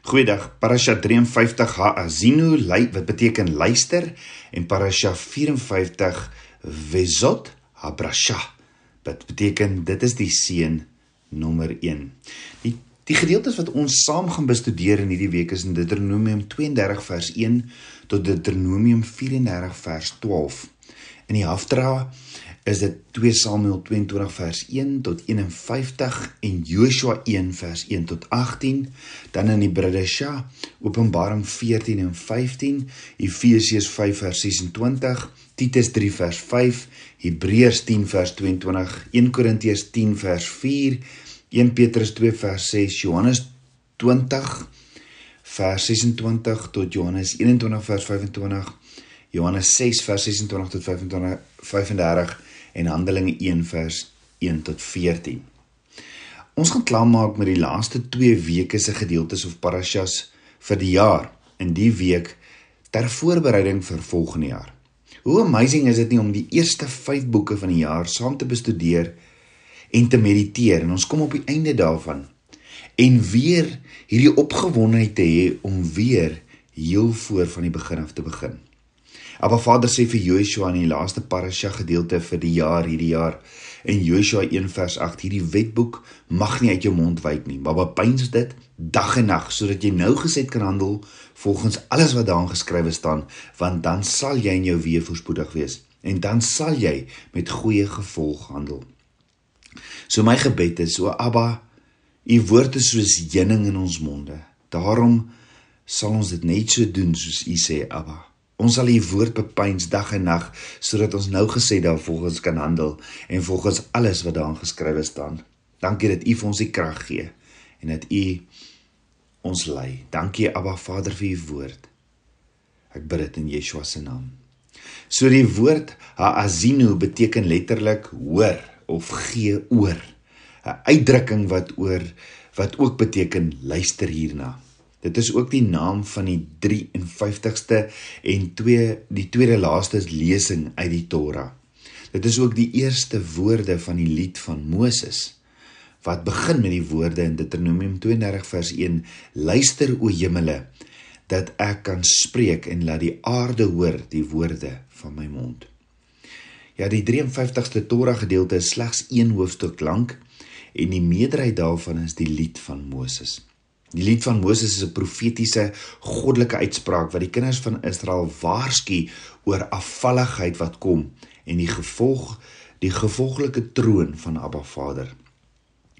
Goeiedag. Parasha 53 Haazinu wat beteken luister en Parasha 54 Vezot Habrasha wat beteken dit is die seën nommer 1. Die die gedeeltes wat ons saam gaan bestudeer in hierdie week is in Deuteronomium 32 vers 1 tot Deuteronomium 34 vers 12. In die Haftarah is dit 2 Samuel 22 vers 1 tot 51 en Joshua 1 vers 1 tot 18, dan in die Bridesha Openbaring 14 en 15, Efesiërs 5 vers 26, Titus 3 vers 5, Hebreërs 10 vers 22, 1 Korintiërs 10 vers 4, 1 Petrus 2 vers 6, Johannes 20 vers 26 tot Johannes 21 vers 25 Johannes 6 vers 26 tot 25 35 en Handelinge 1 vers 1 tot 14. Ons gaan klaarmaak met die laaste 2 weke se gedeeltes of parashas vir die jaar in die week ter voorbereiding vir volgende jaar. Hoe amazing is dit nie om die eerste 5 boeke van die jaar saam te bestudeer en te mediteer en ons kom op die einde daarvan en weer hierdie opgewondenheid te hê om weer heel voor van die begin af te begin. Maar Vader sê vir Joshua in die laaste parasha gedeelte vir die jaar hierdie jaar in Joshua 1 vers 8 hierdie wetboek mag nie uit jou mond wyk nie maar bepeins dit dag en nag sodat jy nou geset kan handel volgens alles wat daarin geskrywe staan want dan sal jy in jou weë voorspoedig wees en dan sal jy met goeie gevolg handel. So my gebed is o Abba u woord is soos heuning in ons monde. Daarom sal ons dit net so doen soos u sê Abba. Ons sal u woord bepeins dag en nag sodat ons nou gesê daar volgens kan handel en volgens alles wat daarin geskrywe staan. Dankie dat u vir ons die krag gee en dat u ons lei. Dankie Abba Vader vir u woord. Ek bid dit in Yeshua se naam. So die woord haazinu beteken letterlik hoor of gee oor. 'n Uitdrukking wat oor wat ook beteken luister hierna. Dit is ook die naam van die 53ste en 2 die tweede laaste lesing uit die Torah. Dit is ook die eerste woorde van die lied van Moses wat begin met die woorde in Deuteronomium 32 vers 1: Luister o hemele dat ek kan spreek en laat die aarde hoor die woorde van my mond. Ja, die 53ste Torah gedeelte is slegs een hoofstuk lank en die meerderheid daarvan is die lied van Moses. Die lied van Moses is 'n profetiese goddelike uitspraak wat die kinders van Israel waarsku oor afvalligheid wat kom en die gevolg die gevolglike troon van Abba Vader.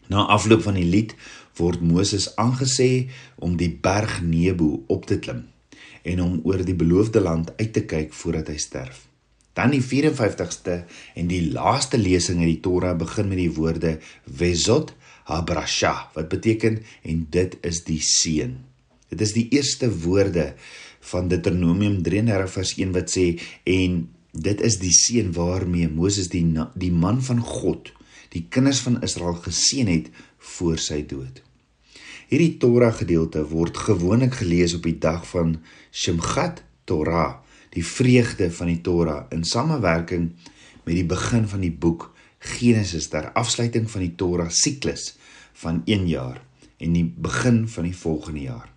Na afloop van die lied word Moses aangesê om die berg Nebo op te klim en om oor die beloofde land uit te kyk voordat hy sterf. Dan die 54ste en die laaste lesing uit die Torah begin met die woorde Vezot Habrasha wat beteken en dit is die seën. Dit is die eerste woorde van Deuteronomium 33 vers 1 wat sê en dit is die seën waarmee Moses die die man van God die kinders van Israel geseën het voor sy dood. Hierdie Torah gedeelte word gewoonlik gelees op die dag van Shemgat Torah, die vreugde van die Torah in samewerking met die begin van die boek Genesis ter afsluiting van die Torah siklus van 1 jaar en die begin van die volgende jaar.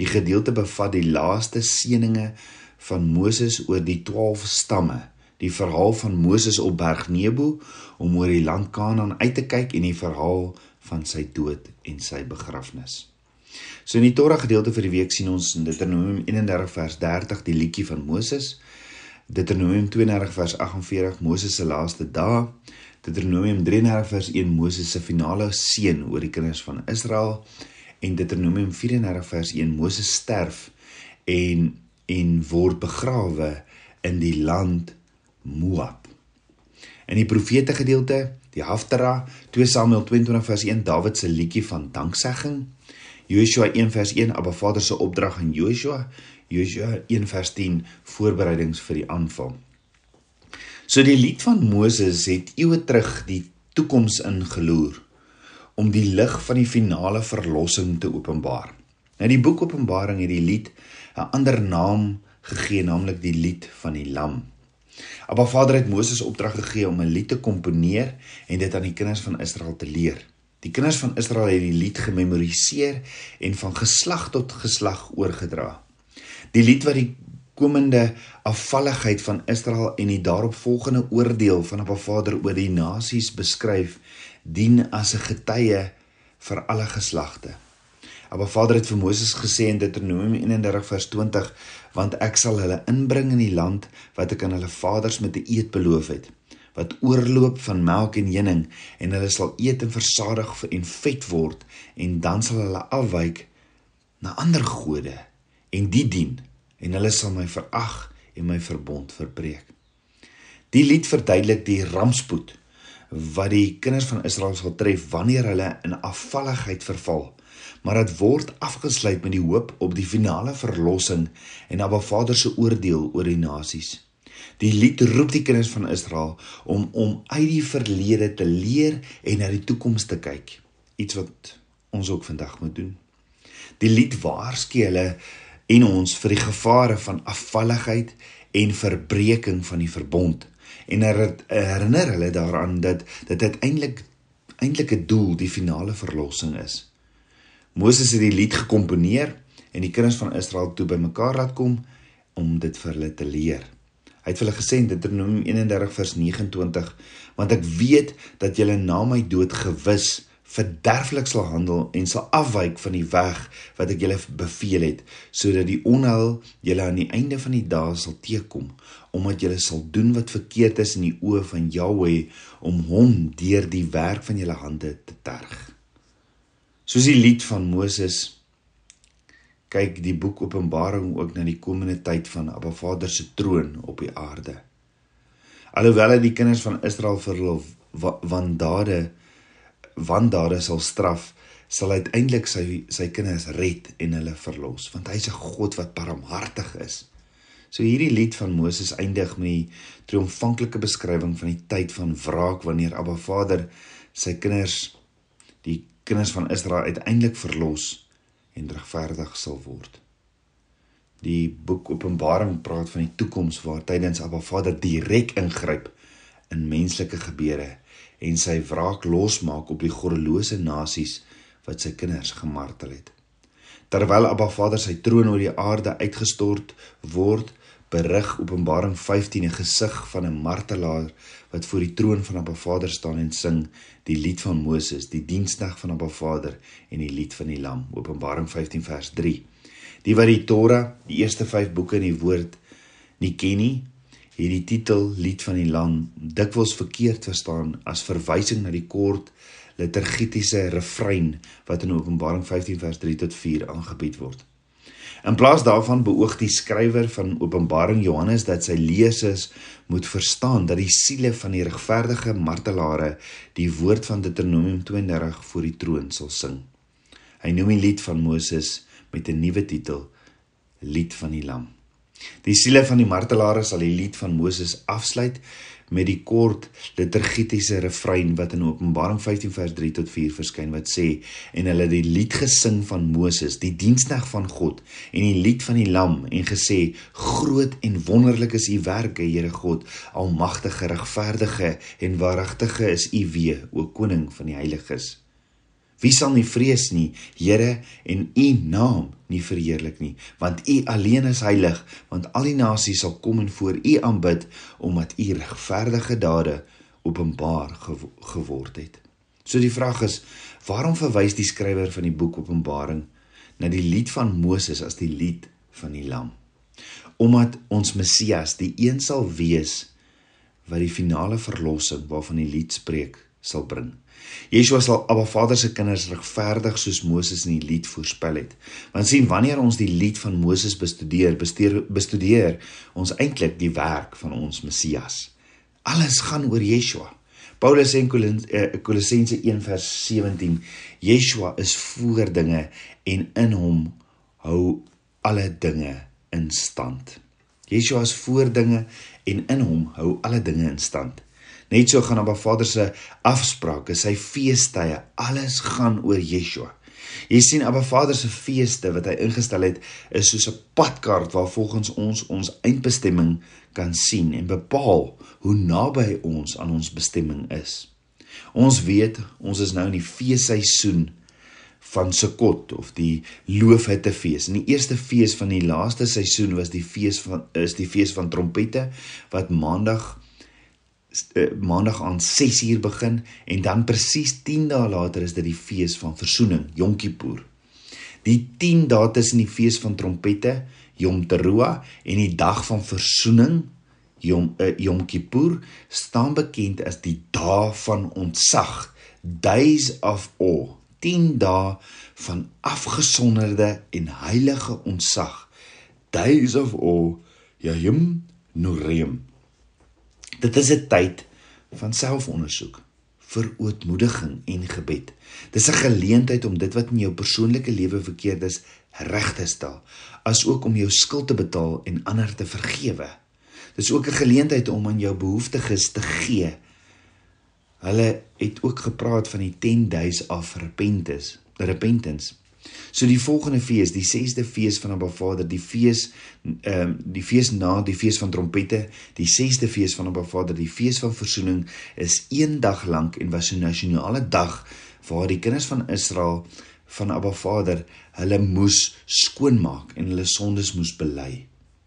Die gedeelte bevat die laaste seëninge van Moses oor die 12 stamme, die verhaal van Moses op Berg Nebo om oor die land Kanaan uit te kyk en die verhaal van sy dood en sy begrafnis. So in die Torah gedeelte vir die week sien ons in Deuteronomium 31 vers 30 die liedjie van Moses, Deuteronomium 32 vers 48 Moses se laaste dae, Deuteronomium 33 vers 1 Moses se finale seën oor die kinders van Israel en Deuteronomium 34 vers 1 Moses sterf en en word begrawe in die land Moab. In die profete gedeelte, die Haftarah, 2 Samuel 22 vers 1 Dawid se liedjie van danksegging, Joshua 1 vers 1 Abba Vader se opdrag aan Joshua, Joshua 1 vers 10 voorbereidings vir die aanval. So die lied van Moses het eeue terug die toekoms ingeloer om die lig van die finale verlossing te openbaar. Nou die boek Openbaring het die lied 'n ander naam gegee, naamlik die lied van die lam. Maar Vader het Moses opdrag gegee om 'n lied te komponeer en dit aan die kinders van Israel te leer. Die kinders van Israel het die lied gememoriseer en van geslag tot geslag oorgedra. Die lied wat die komende afvalligheid van Israel en die daaropvolgende oordeel van Abba Vader oor die nasies beskryf, dien as 'n getuie vir alle geslagte. Abba Vader het vir Moses gesê in Deuteronomium 31 vers 20, want ek sal hulle inbring in die land wat ek aan hulle vaders met 'n eed beloof het wat oorloop van melk en honing en hulle sal eet en versadig en vet word en dan sal hulle afwyk na ander gode en die dien en hulle sal my verag en my verbond verbreek. Die lied verduidelik die rampspoed wat die kinders van Israel sal tref wanneer hulle in afvalligheid verval. Maar dit word afgesluit met die hoop op die finale verlossing en Abba Vader se oordeel oor die nasies. Die lied roep die kinders van Israel om om uit die verlede te leer en na die toekoms te kyk, iets wat ons ook vandag moet doen. Die lied waarsku hulle en ons vir die gevare van afvalligheid en verbreeking van die verbond en herinner hulle daaraan dat dit uiteindelik eintlik 'n doel die finale verlossing is. Moses het die lied gekomponeer en die kinders van Israel toe bymekaar laat kom om dit vir hulle te leer. Hy het hulle gesê in Deuteronomium 31 vers 29, want ek weet dat julle na my dood gewis verderflik sal handel en sal afwyk van die weg wat ek julle beveel het, sodat die onheil julle aan die einde van die dae sal teekom, omdat julle sal doen wat verkeerd is in die oë van Jahweh om hom deur die werk van julle hande te terg. Soos die lied van Moses kyk die boek Openbaring ook na die komende tyd van Abba Vader se troon op die aarde. Alhoewel hy die kinders van Israel vir hulle wandade wandade sal straf, sal uiteindelik sy sy kinders red en hulle verlos, want hy's 'n God wat barmhartig is. So hierdie lied van Moses eindig met die triomfanklike beskrywing van die tyd van wraak wanneer Abba Vader sy kinders die kinders van Israel uiteindelik verlos en regverdig sal word. Die boek Openbaring praat van die toekoms waar tydens Abba Vader direk ingryp in menslike gebeure en sy wraak losmaak op die goddelose nasies wat sy kinders gemartel het. Terwyl Abba Vader sy troon oor die aarde uitgestort word, berig Openbaring 15 'n gesig van 'n martelaar wat voor die troon van Abba Vader staan en sing die lied van Moses, die diensdag van Abba Vader en die lied van die Lam. Openbaring 15 vers 3. Die wat die Torah, die eerste 5 boeke in die woord nie ken nie, het die titel lied van die Lam dikwels verkeerd verstaan as verwysing na die kort liturgiese refrein wat in Openbaring 15 vers 3 tot 4 aangebied word. In plaas daarvan beoog die skrywer van Openbaring Johannes dat sy lesers moet verstaan dat die siele van die regverdige martelare die woord van Deuteronomium 32 voor die troon sal sing. Hy noem die lied van Moses met 'n nuwe titel, Lied van die Lam. Die siele van die martelare sal die lied van Moses afsluit met die kort liturgiese refrein wat in Openbaring 15 vers 3 tot 4 verskyn wat sê en hulle die lied gesing van Moses die diensnag van God en die lied van die lam en gesê groot en wonderlik is u werke Here God almagtige regverdige en waaragtige is u wee o koning van die heiliges Wie sal nie vrees nie, Here, en U naam nie verheerlik nie, want U alleen is heilig, want al die nasies sal kom en voor U aanbid omdat U regverdige dade openbaar gew geword het. So die vraag is, waarom verwys die skrywer van die boek Openbaring na die lied van Moses as die lied van die lam? Omdat ons Messias die een sal wees wat die finale verlossing waarvan die lied spreek sal bring. Yeshua sal Abba Vader se kinders regverdig soos Moses in die lied voorspel het. Want sien wanneer ons die lied van Moses bestudeer, bestudeer, bestudeer ons eintlik die werk van ons Messias. Alles gaan oor Yeshua. Paulus sê in eh, Kolossense 1:17, Yeshua is voor dinge en in hom hou alle dinge in stand. Yeshua is voor dinge en in hom hou alle dinge in stand. Net so gaan Abba Vader se afsprake, sy feestydde, alles gaan oor Yeshua. Jy sien Abba Vader se feeste wat hy ingestel het, is soos 'n padkaart waar volgens ons ons eindbestemming kan sien en bepaal hoe naby ons aan ons bestemming is. Ons weet, ons is nou in die feesseisoen van Sukkot of die Loofhuttefees. En die eerste fees van die laaste seisoen was die fees van is die fees van trompette wat maandag maandag aan 6uur begin en dan presies 10 dae later is dit die fees van versoening, Yom Kippur. Die 10 dae tussen die fees van trompette, Yom Teruah en die dag van versoening, Yom uh, Yom Kippur, staan bekend as die dae van ontsag, Days of Awe. 10 dae van afgesonderde en heilige ontsag. Days of Awe, Yom Noreem. Dit is 'n tyd van selfondersoek, vir ootmoediging en gebed. Dis 'n geleentheid om dit wat in jou persoonlike lewe verkeerd is, reg te stel, asook om jou skuld te betaal en ander te vergewe. Dis ook 'n geleentheid om aan jou behoeftiges te gee. Hulle het ook gepraat van die 10 days of repentance, repentance. So die volgende fees, die 6de fees van Abba Vader, die fees ehm um, die fees na die fees van trompette, die 6de fees van Abba Vader, die fees van verzoening is een dag lank en was 'n nasionale dag waar die kinders van Israel van Abba Vader hulle moes skoonmaak en hulle sondes moes bely.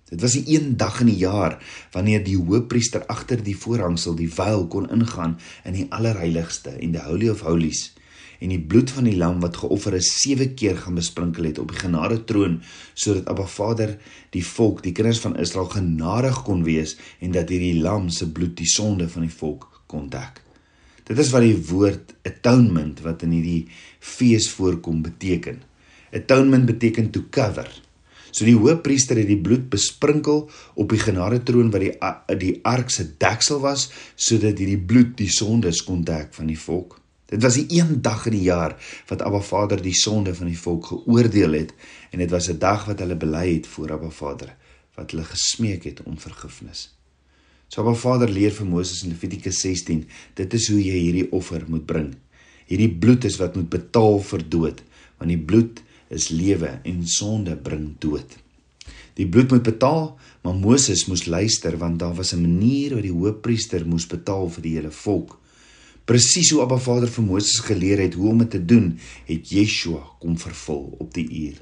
Dit was 'n een dag in die jaar wanneer die hoofpriester agter die voorhangsel die veil kon ingaan in die allerheiligste en die holy of holies en die bloed van die lam wat geoffer is 7 keer gaan besprinkel het op die genade troon sodat Abba Vader die volk, die kinders van Israel genadig kon wees en dat hierdie lam se bloed die sonde van die volk kon dek. Dit is wat die woord atonement wat in hierdie fees voorkom beteken. Atonement beteken to cover. So die hoofpriester het die bloed besprinkel op die genade troon wat die die ark se deksel was sodat hierdie bloed die sondes kon dek van die volk. Dit was die een dag in die jaar wat Abba Vader die sonde van die volk geoordeel het en dit was 'n dag wat hulle bely het voor Abba Vader wat hulle gesmeek het om vergifnis. So Abba Vader leer vir Moses in Levitikus 16, dit is hoe jy hierdie offer moet bring. Hierdie bloed is wat moet betaal vir dood, want die bloed is lewe en sonde bring dood. Die bloed moet betaal, maar Moses moes luister want daar was 'n manier wat die hoofpriester moes betaal vir die hele volk. Presies hoe Abba Vader vir Moses geleer het hoe om dit te doen, het Yeshua kom vervul op die uur.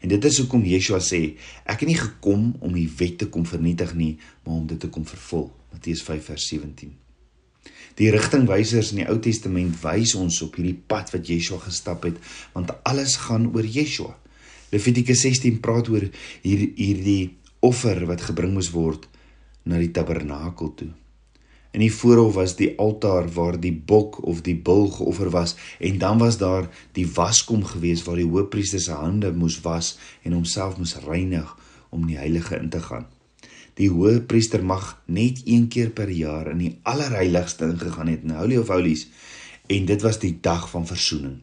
En dit is hoekom Yeshua sê, ek het nie gekom om die wet te kom vernietig nie, maar om dit te kom vervul. Matteus 5 vers 17. Die rigtingwysers in die Ou Testament wys ons op hierdie pad wat Yeshua gestap het, want alles gaan oor Yeshua. Levitikus 16 praat oor hier hierdie offer wat gebring moes word na die tabernakel toe. In die voorhof was die altaar waar die bok of die bul geoffer was en dan was daar die waskom gewees waar die hoofpriester se hande moes was en homself moes reinig om die heilige in te gaan. Die hoofpriester mag net een keer per jaar in die allerheiligste ingegaan het in Holy of Holies en dit was die dag van verzoening.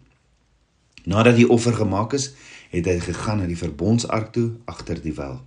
Nadat die offer gemaak is, het hy gegaan na die verbondsark toe agter die wel.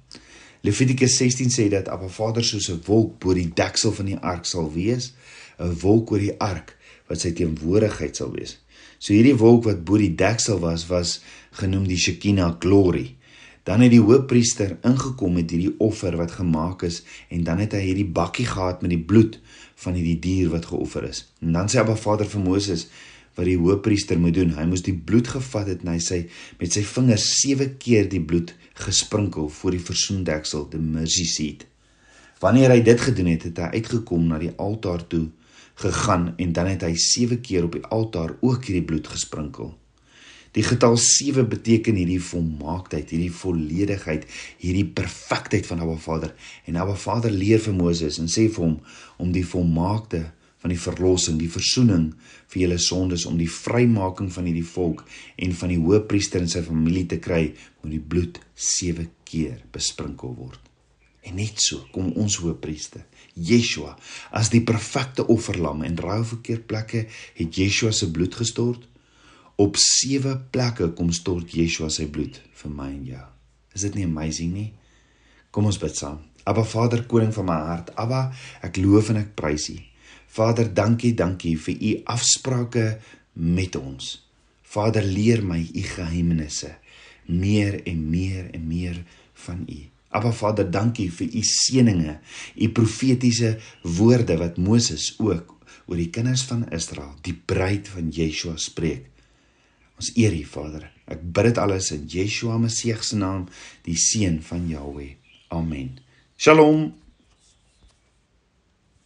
Levitikus 16 sê dat Abba Vader soos 'n wolk bo die deksel van die ark sal wees, 'n wolk oor die ark wat sy teenwoordigheid sal wees. So hierdie wolk wat bo die deksel was, was genoem die Shekinah glory. Dan het die hoofpriester ingekom met hierdie offer wat gemaak is en dan het hy hierdie bakkie gehad met die bloed van hierdie dier wat geoffer is. En dan sê Abba Vader vir Moses wat die hoofpriester moet doen. Hy moes die bloed gevat het en hy sê met sy vingers 7 keer die bloed gesprinkel voor die versoendeksel, die mercy seat. Wanneer hy dit gedoen het, het hy uitgekom na die altaar toe gegaan en dan het hy 7 keer op die altaar ook hierdie bloed gesprinkel. Die getal 7 beteken hierdie volmaaktheid, hierdie volledigheid, hierdie perfektheid van Abba Vader. En Abba Vader leer vir Moses en sê vir hom om die volmaakte van die verlossing, die verzoening vir julle sondes om die vrymaking van hierdie volk en van die hoofpriester en sy familie te kry, moet die bloed 7 keer besprinkel word. En net so kom ons hoofpriester, Yeshua, as die perfekte offerlam en ruil verkeer plekke het Yeshua se bloed gestort. Op 7 plekke kom stort Yeshua sy bloed vir my en jou. Is dit nie amazing nie? Kom ons bid saam. Abba Vader, koning van my hart, Abba, ek loof en ek prys U. Vader, dankie, dankie vir u afsprake met ons. Vader, leer my u geheimenisse meer en meer en meer van u. Aba Vader, dankie vir u seëninge, u profetiese woorde wat Moses ook oor die kinders van Israel, die bruid van Yeshua spreek. Ons eer U, Vader. Ek bid dit alles in Yeshua Messie se naam, die seun van Jahweh. Amen. Shalom.